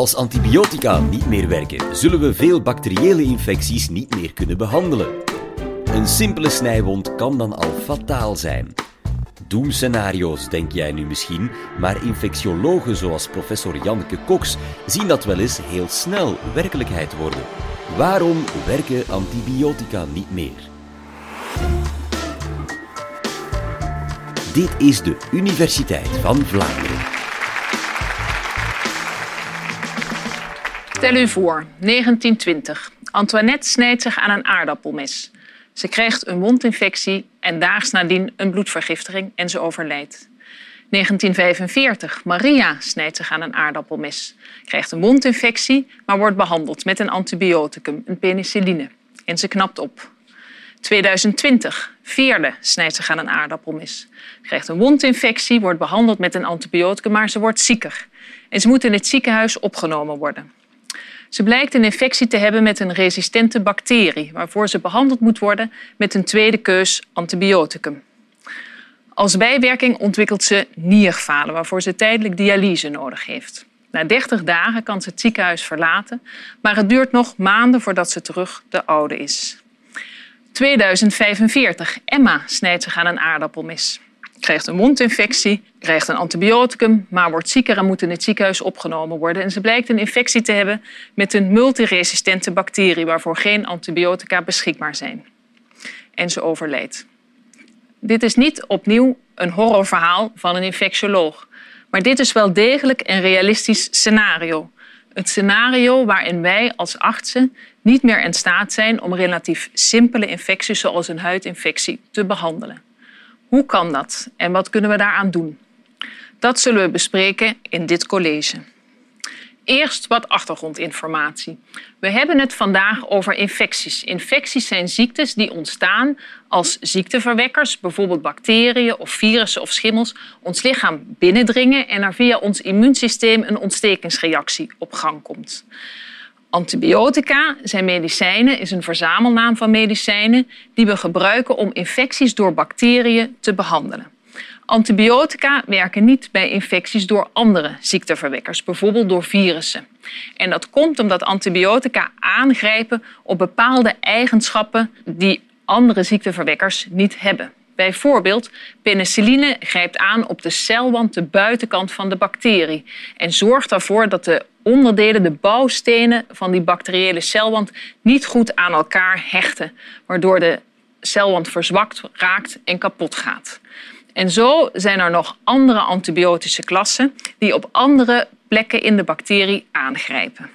Als antibiotica niet meer werken, zullen we veel bacteriële infecties niet meer kunnen behandelen. Een simpele snijwond kan dan al fataal zijn. Doemscenario's, denk jij nu misschien, maar infectiologen zoals professor Janneke Cox zien dat wel eens heel snel werkelijkheid worden. Waarom werken antibiotica niet meer? Dit is de Universiteit van Vlaanderen. Stel u voor, 1920. Antoinette snijdt zich aan een aardappelmes. Ze krijgt een mondinfectie en daags nadien een bloedvergiftiging en ze overlijdt. 1945. Maria snijdt zich aan een aardappelmes. Krijgt een mondinfectie, maar wordt behandeld met een antibioticum, een penicilline. En ze knapt op. 2020. Veerle snijdt zich aan een aardappelmes. Krijgt een wondinfectie, wordt behandeld met een antibioticum, maar ze wordt zieker. En ze moet in het ziekenhuis opgenomen worden. Ze blijkt een infectie te hebben met een resistente bacterie, waarvoor ze behandeld moet worden met een tweede keus antibioticum. Als bijwerking ontwikkelt ze nierfalen, waarvoor ze tijdelijk dialyse nodig heeft. Na 30 dagen kan ze het ziekenhuis verlaten, maar het duurt nog maanden voordat ze terug de oude is. 2045. Emma snijdt zich aan een aardappelmes. Krijgt een mondinfectie, krijgt een antibioticum, maar wordt zieker en moet in het ziekenhuis opgenomen worden. En ze blijkt een infectie te hebben met een multiresistente bacterie waarvoor geen antibiotica beschikbaar zijn. En ze overlijdt. Dit is niet opnieuw een horrorverhaal van een infectioloog, maar dit is wel degelijk een realistisch scenario. Het scenario waarin wij als artsen niet meer in staat zijn om relatief simpele infecties zoals een huidinfectie te behandelen. Hoe kan dat en wat kunnen we daaraan doen? Dat zullen we bespreken in dit college. Eerst wat achtergrondinformatie. We hebben het vandaag over infecties. Infecties zijn ziektes die ontstaan als ziekteverwekkers, bijvoorbeeld bacteriën of virussen of schimmels, ons lichaam binnendringen en er via ons immuunsysteem een ontstekingsreactie op gang komt. Antibiotica zijn medicijnen, is een verzamelnaam van medicijnen die we gebruiken om infecties door bacteriën te behandelen. Antibiotica werken niet bij infecties door andere ziekteverwekkers, bijvoorbeeld door virussen. En dat komt omdat antibiotica aangrijpen op bepaalde eigenschappen die andere ziekteverwekkers niet hebben. Bijvoorbeeld, penicilline grijpt aan op de celwand, de buitenkant van de bacterie. En zorgt ervoor dat de onderdelen, de bouwstenen van die bacteriële celwand, niet goed aan elkaar hechten. Waardoor de celwand verzwakt raakt en kapot gaat. En zo zijn er nog andere antibiotische klassen die op andere plekken in de bacterie aangrijpen.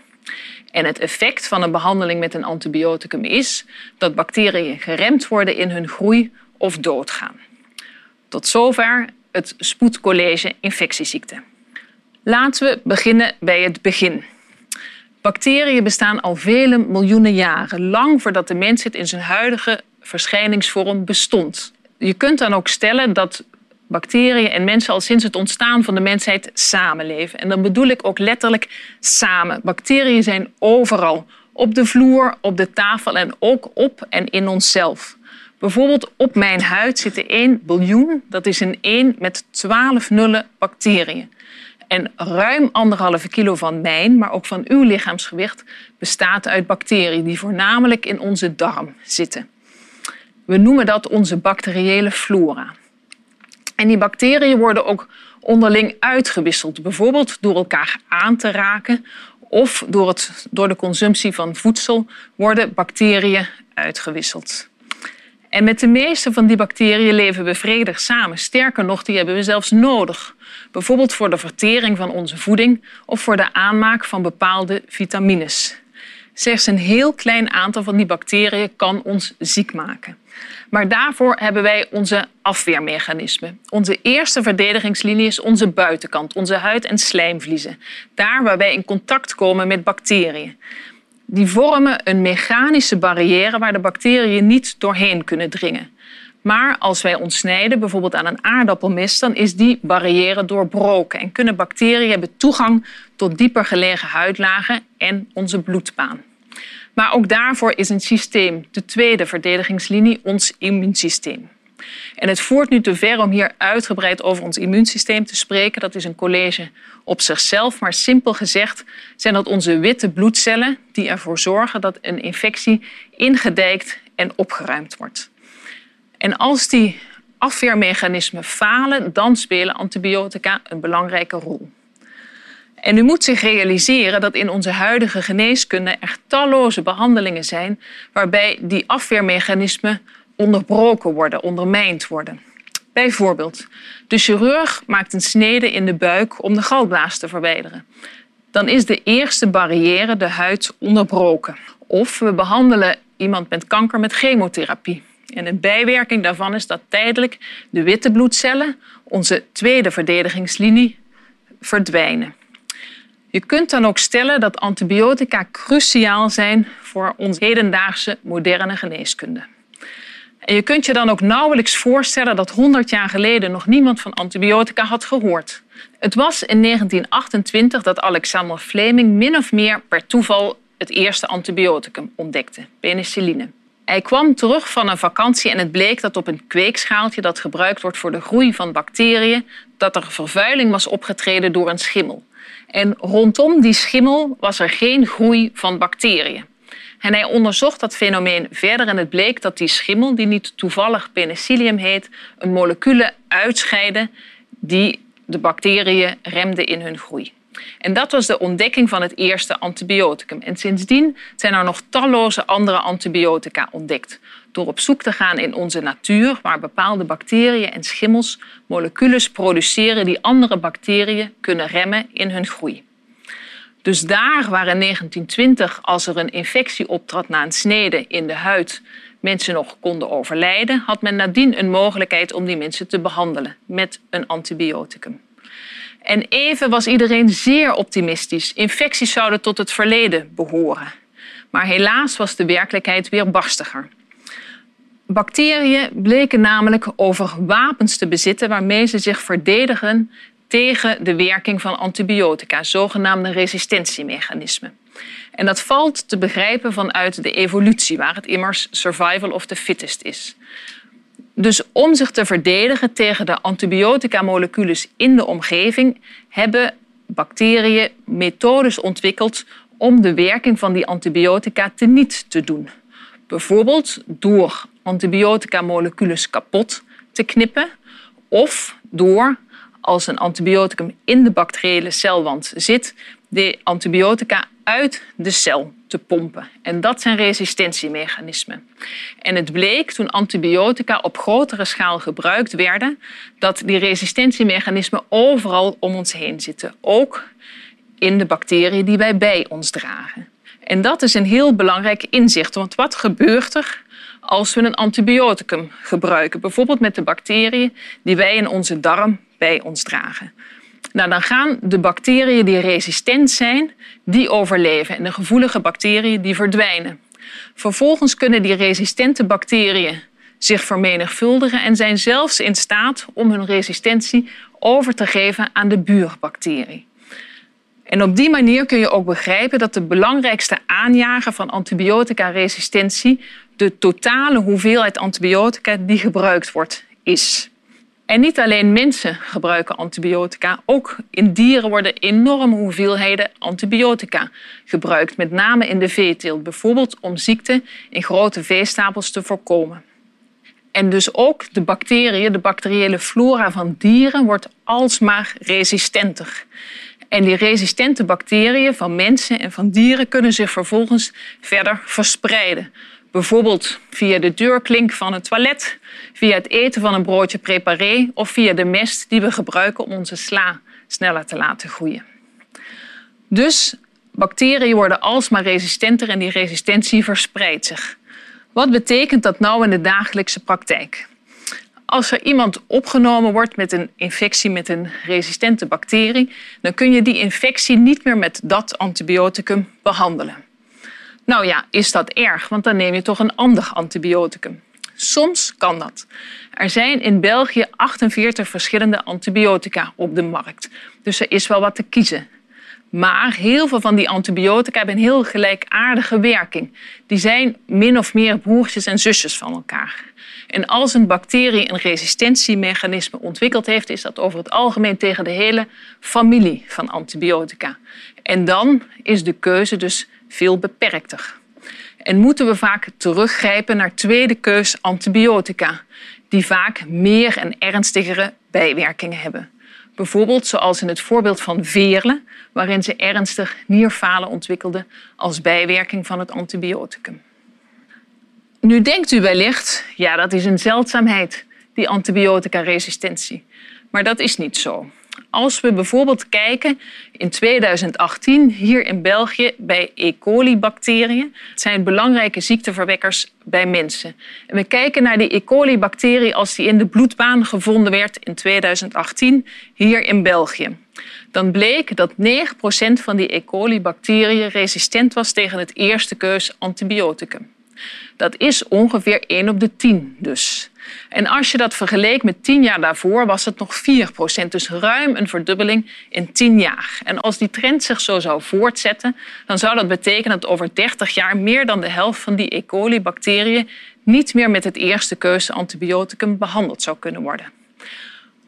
En het effect van een behandeling met een antibioticum is dat bacteriën geremd worden in hun groei of doodgaan. Tot zover het spoedcollege infectieziekten. Laten we beginnen bij het begin. Bacteriën bestaan al vele miljoenen jaren, lang voordat de mensheid in zijn huidige verschijningsvorm bestond. Je kunt dan ook stellen dat bacteriën en mensen al sinds het ontstaan van de mensheid samenleven. En dan bedoel ik ook letterlijk samen. Bacteriën zijn overal, op de vloer, op de tafel en ook op en in onszelf. Bijvoorbeeld op mijn huid zitten 1 biljoen, dat is een 1 met 12 nullen bacteriën. En ruim anderhalve kilo van mijn, maar ook van uw lichaamsgewicht, bestaat uit bacteriën die voornamelijk in onze darm zitten. We noemen dat onze bacteriële flora. En die bacteriën worden ook onderling uitgewisseld, bijvoorbeeld door elkaar aan te raken of door, het, door de consumptie van voedsel worden bacteriën uitgewisseld. En met de meeste van die bacteriën leven we vredig samen. Sterker nog, die hebben we zelfs nodig. Bijvoorbeeld voor de vertering van onze voeding of voor de aanmaak van bepaalde vitamines. Slechts een heel klein aantal van die bacteriën kan ons ziek maken. Maar daarvoor hebben wij onze afweermechanismen. Onze eerste verdedigingslinie is onze buitenkant, onze huid- en slijmvliezen. Daar waar wij in contact komen met bacteriën die vormen een mechanische barrière waar de bacteriën niet doorheen kunnen dringen. Maar als wij ons snijden, bijvoorbeeld aan een aardappelmes, dan is die barrière doorbroken en kunnen bacteriën hebben toegang tot dieper gelegen huidlagen en onze bloedbaan. Maar ook daarvoor is een systeem, de tweede verdedigingslinie, ons immuunsysteem. En het voert nu te ver om hier uitgebreid over ons immuunsysteem te spreken. Dat is een college op zichzelf. Maar simpel gezegd zijn dat onze witte bloedcellen die ervoor zorgen dat een infectie ingedijkt en opgeruimd wordt. En als die afweermechanismen falen, dan spelen antibiotica een belangrijke rol. En u moet zich realiseren dat in onze huidige geneeskunde er talloze behandelingen zijn waarbij die afweermechanismen onderbroken worden, ondermijnd worden. Bijvoorbeeld, de chirurg maakt een snede in de buik om de galblaas te verwijderen. Dan is de eerste barrière, de huid, onderbroken. Of we behandelen iemand met kanker met chemotherapie. En een bijwerking daarvan is dat tijdelijk de witte bloedcellen, onze tweede verdedigingslinie, verdwijnen. Je kunt dan ook stellen dat antibiotica cruciaal zijn voor onze hedendaagse moderne geneeskunde. En je kunt je dan ook nauwelijks voorstellen dat 100 jaar geleden nog niemand van antibiotica had gehoord. Het was in 1928 dat Alexander Fleming min of meer per toeval het eerste antibioticum ontdekte, penicilline. Hij kwam terug van een vakantie en het bleek dat op een kweekschaaltje dat gebruikt wordt voor de groei van bacteriën, dat er vervuiling was opgetreden door een schimmel. En rondom die schimmel was er geen groei van bacteriën. En hij onderzocht dat fenomeen verder en het bleek dat die schimmel, die niet toevallig penicillium heet, een moleculen uitscheidde die de bacteriën remde in hun groei. En dat was de ontdekking van het eerste antibioticum. En sindsdien zijn er nog talloze andere antibiotica ontdekt. Door op zoek te gaan in onze natuur, waar bepaalde bacteriën en schimmels moleculen produceren die andere bacteriën kunnen remmen in hun groei. Dus daar waar in 1920, als er een infectie optrad na een snede in de huid, mensen nog konden overlijden, had men nadien een mogelijkheid om die mensen te behandelen met een antibioticum. En even was iedereen zeer optimistisch. Infecties zouden tot het verleden behoren. Maar helaas was de werkelijkheid weer barstiger. Bacteriën bleken namelijk over wapens te bezitten waarmee ze zich verdedigen tegen de werking van antibiotica, zogenaamde resistentiemechanismen. En dat valt te begrijpen vanuit de evolutie, waar het immers survival of the fittest is. Dus om zich te verdedigen tegen de antibiotica-moleculen in de omgeving hebben bacteriën methodes ontwikkeld om de werking van die antibiotica teniet te doen. Bijvoorbeeld door antibiotica-moleculen kapot te knippen of door als een antibioticum in de bacteriële celwand zit, de antibiotica uit de cel te pompen. En dat zijn resistentiemechanismen. En het bleek toen antibiotica op grotere schaal gebruikt werden, dat die resistentiemechanismen overal om ons heen zitten. Ook in de bacteriën die wij bij ons dragen. En dat is een heel belangrijk inzicht, want wat gebeurt er als we een antibioticum gebruiken? Bijvoorbeeld met de bacteriën die wij in onze darm ons dragen. Nou, dan gaan de bacteriën die resistent zijn, die overleven. En de gevoelige bacteriën die verdwijnen. Vervolgens kunnen die resistente bacteriën zich vermenigvuldigen en zijn zelfs in staat om hun resistentie over te geven aan de buurbacterie. En op die manier kun je ook begrijpen dat de belangrijkste aanjager van antibiotica-resistentie de totale hoeveelheid antibiotica die gebruikt wordt is. En niet alleen mensen gebruiken antibiotica, ook in dieren worden enorme hoeveelheden antibiotica gebruikt, met name in de veeteelt, bijvoorbeeld om ziekten in grote veestapels te voorkomen. En dus ook de bacteriën, de bacteriële flora van dieren wordt alsmaar resistenter. En die resistente bacteriën van mensen en van dieren kunnen zich vervolgens verder verspreiden. Bijvoorbeeld via de deurklink van het toilet, via het eten van een broodje préparé of via de mest die we gebruiken om onze sla sneller te laten groeien. Dus bacteriën worden alsmaar resistenter en die resistentie verspreidt zich. Wat betekent dat nou in de dagelijkse praktijk? Als er iemand opgenomen wordt met een infectie met een resistente bacterie, dan kun je die infectie niet meer met dat antibioticum behandelen. Nou ja, is dat erg, want dan neem je toch een ander antibioticum. Soms kan dat. Er zijn in België 48 verschillende antibiotica op de markt. Dus er is wel wat te kiezen. Maar heel veel van die antibiotica hebben een heel gelijkaardige werking. Die zijn min of meer broertjes en zusjes van elkaar. En als een bacterie een resistentiemechanisme ontwikkeld heeft, is dat over het algemeen tegen de hele familie van antibiotica. En dan is de keuze dus veel beperkter. En moeten we vaak teruggrijpen naar tweede keus antibiotica, die vaak meer en ernstigere bijwerkingen hebben. Bijvoorbeeld zoals in het voorbeeld van Veerle, waarin ze ernstig nierfalen ontwikkelde als bijwerking van het antibioticum. Nu denkt u wellicht, ja dat is een zeldzaamheid, die antibiotica-resistentie. Maar dat is niet zo. Als we bijvoorbeeld kijken in 2018 hier in België bij E. coli-bacteriën. Het zijn belangrijke ziekteverwekkers bij mensen. En we kijken naar die E. coli-bacterie als die in de bloedbaan gevonden werd in 2018 hier in België. Dan bleek dat 9% van die E. coli-bacteriën resistent was tegen het eerste keus antibioticum. Dat is ongeveer 1 op de 10 dus. En als je dat vergeleek met 10 jaar daarvoor, was het nog 4 procent. Dus ruim een verdubbeling in 10 jaar. En als die trend zich zo zou voortzetten, dan zou dat betekenen dat over 30 jaar meer dan de helft van die E. coli-bacteriën niet meer met het eerste keuze antibioticum behandeld zou kunnen worden.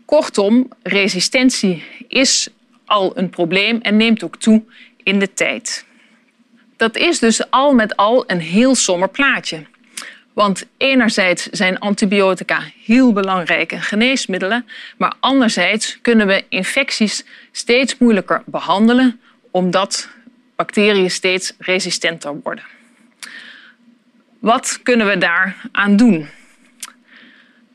Kortom, resistentie is al een probleem en neemt ook toe in de tijd. Dat is dus al met al een heel somber plaatje. Want enerzijds zijn antibiotica heel belangrijke geneesmiddelen, maar anderzijds kunnen we infecties steeds moeilijker behandelen omdat bacteriën steeds resistenter worden. Wat kunnen we daaraan doen?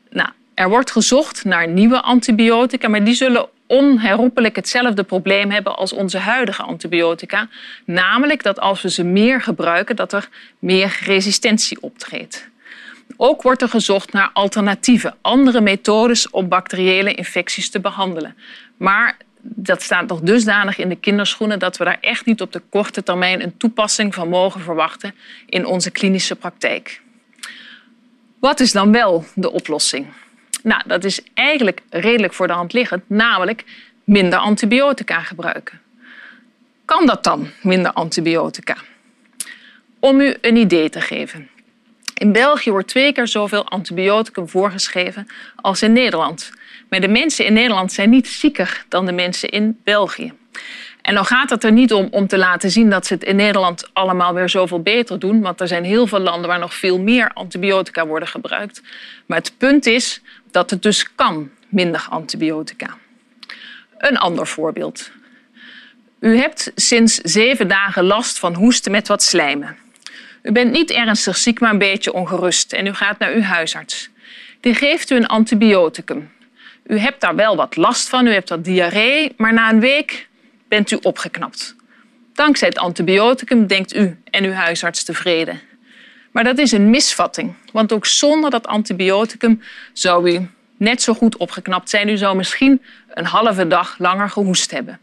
Nou, er wordt gezocht naar nieuwe antibiotica, maar die zullen onherroepelijk hetzelfde probleem hebben als onze huidige antibiotica. Namelijk dat als we ze meer gebruiken, dat er meer resistentie optreedt. Ook wordt er gezocht naar alternatieven, andere methodes om bacteriële infecties te behandelen. Maar dat staat nog dusdanig in de kinderschoenen dat we daar echt niet op de korte termijn een toepassing van mogen verwachten in onze klinische praktijk. Wat is dan wel de oplossing? Nou, dat is eigenlijk redelijk voor de hand liggend, namelijk minder antibiotica gebruiken. Kan dat dan, minder antibiotica? Om u een idee te geven. In België wordt twee keer zoveel antibioticum voorgeschreven als in Nederland. Maar de mensen in Nederland zijn niet zieker dan de mensen in België. En dan gaat het er niet om om te laten zien dat ze het in Nederland allemaal weer zoveel beter doen, want er zijn heel veel landen waar nog veel meer antibiotica worden gebruikt. Maar het punt is dat het dus kan, minder antibiotica. Een ander voorbeeld. U hebt sinds zeven dagen last van hoesten met wat slijmen. U bent niet ernstig ziek, maar een beetje ongerust en u gaat naar uw huisarts. Die geeft u een antibioticum. U hebt daar wel wat last van, u hebt wat diarree, maar na een week bent u opgeknapt. Dankzij het antibioticum denkt u en uw huisarts tevreden. Maar dat is een misvatting, want ook zonder dat antibioticum zou u net zo goed opgeknapt zijn. U zou misschien een halve dag langer gehoest hebben.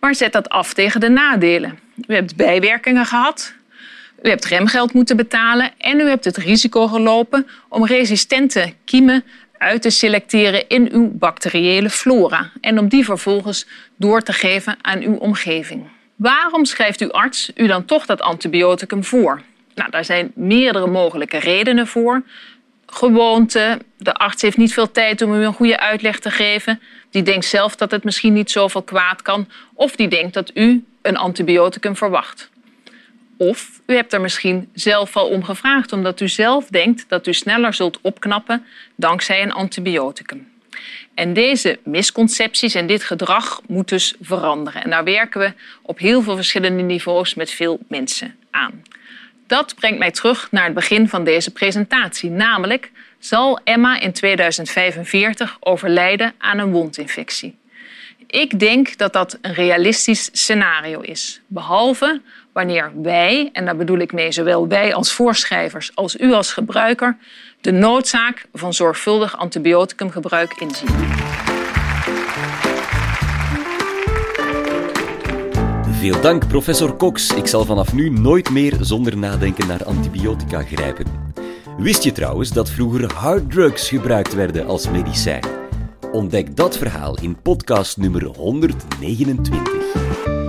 Maar zet dat af tegen de nadelen. U hebt bijwerkingen gehad, u hebt remgeld moeten betalen en u hebt het risico gelopen om resistente kiemen uit te selecteren in uw bacteriële flora en om die vervolgens door te geven aan uw omgeving. Waarom schrijft uw arts u dan toch dat antibioticum voor? Nou, daar zijn meerdere mogelijke redenen voor. Gewoonte, de arts heeft niet veel tijd om u een goede uitleg te geven. Die denkt zelf dat het misschien niet zoveel kwaad kan. Of die denkt dat u een antibioticum verwacht. Of u hebt er misschien zelf al om gevraagd, omdat u zelf denkt dat u sneller zult opknappen dankzij een antibioticum. En deze misconcepties en dit gedrag moet dus veranderen. En daar werken we op heel veel verschillende niveaus met veel mensen aan. Dat brengt mij terug naar het begin van deze presentatie, namelijk zal Emma in 2045 overlijden aan een wondinfectie. Ik denk dat dat een realistisch scenario is, behalve wanneer wij, en daar bedoel ik mee zowel wij als voorschrijvers als u als gebruiker, de noodzaak van zorgvuldig antibioticumgebruik inzien. Veel dank, professor Cox. Ik zal vanaf nu nooit meer zonder nadenken naar antibiotica grijpen. Wist je trouwens dat vroeger harddrugs gebruikt werden als medicijn? Ontdek dat verhaal in podcast nummer 129.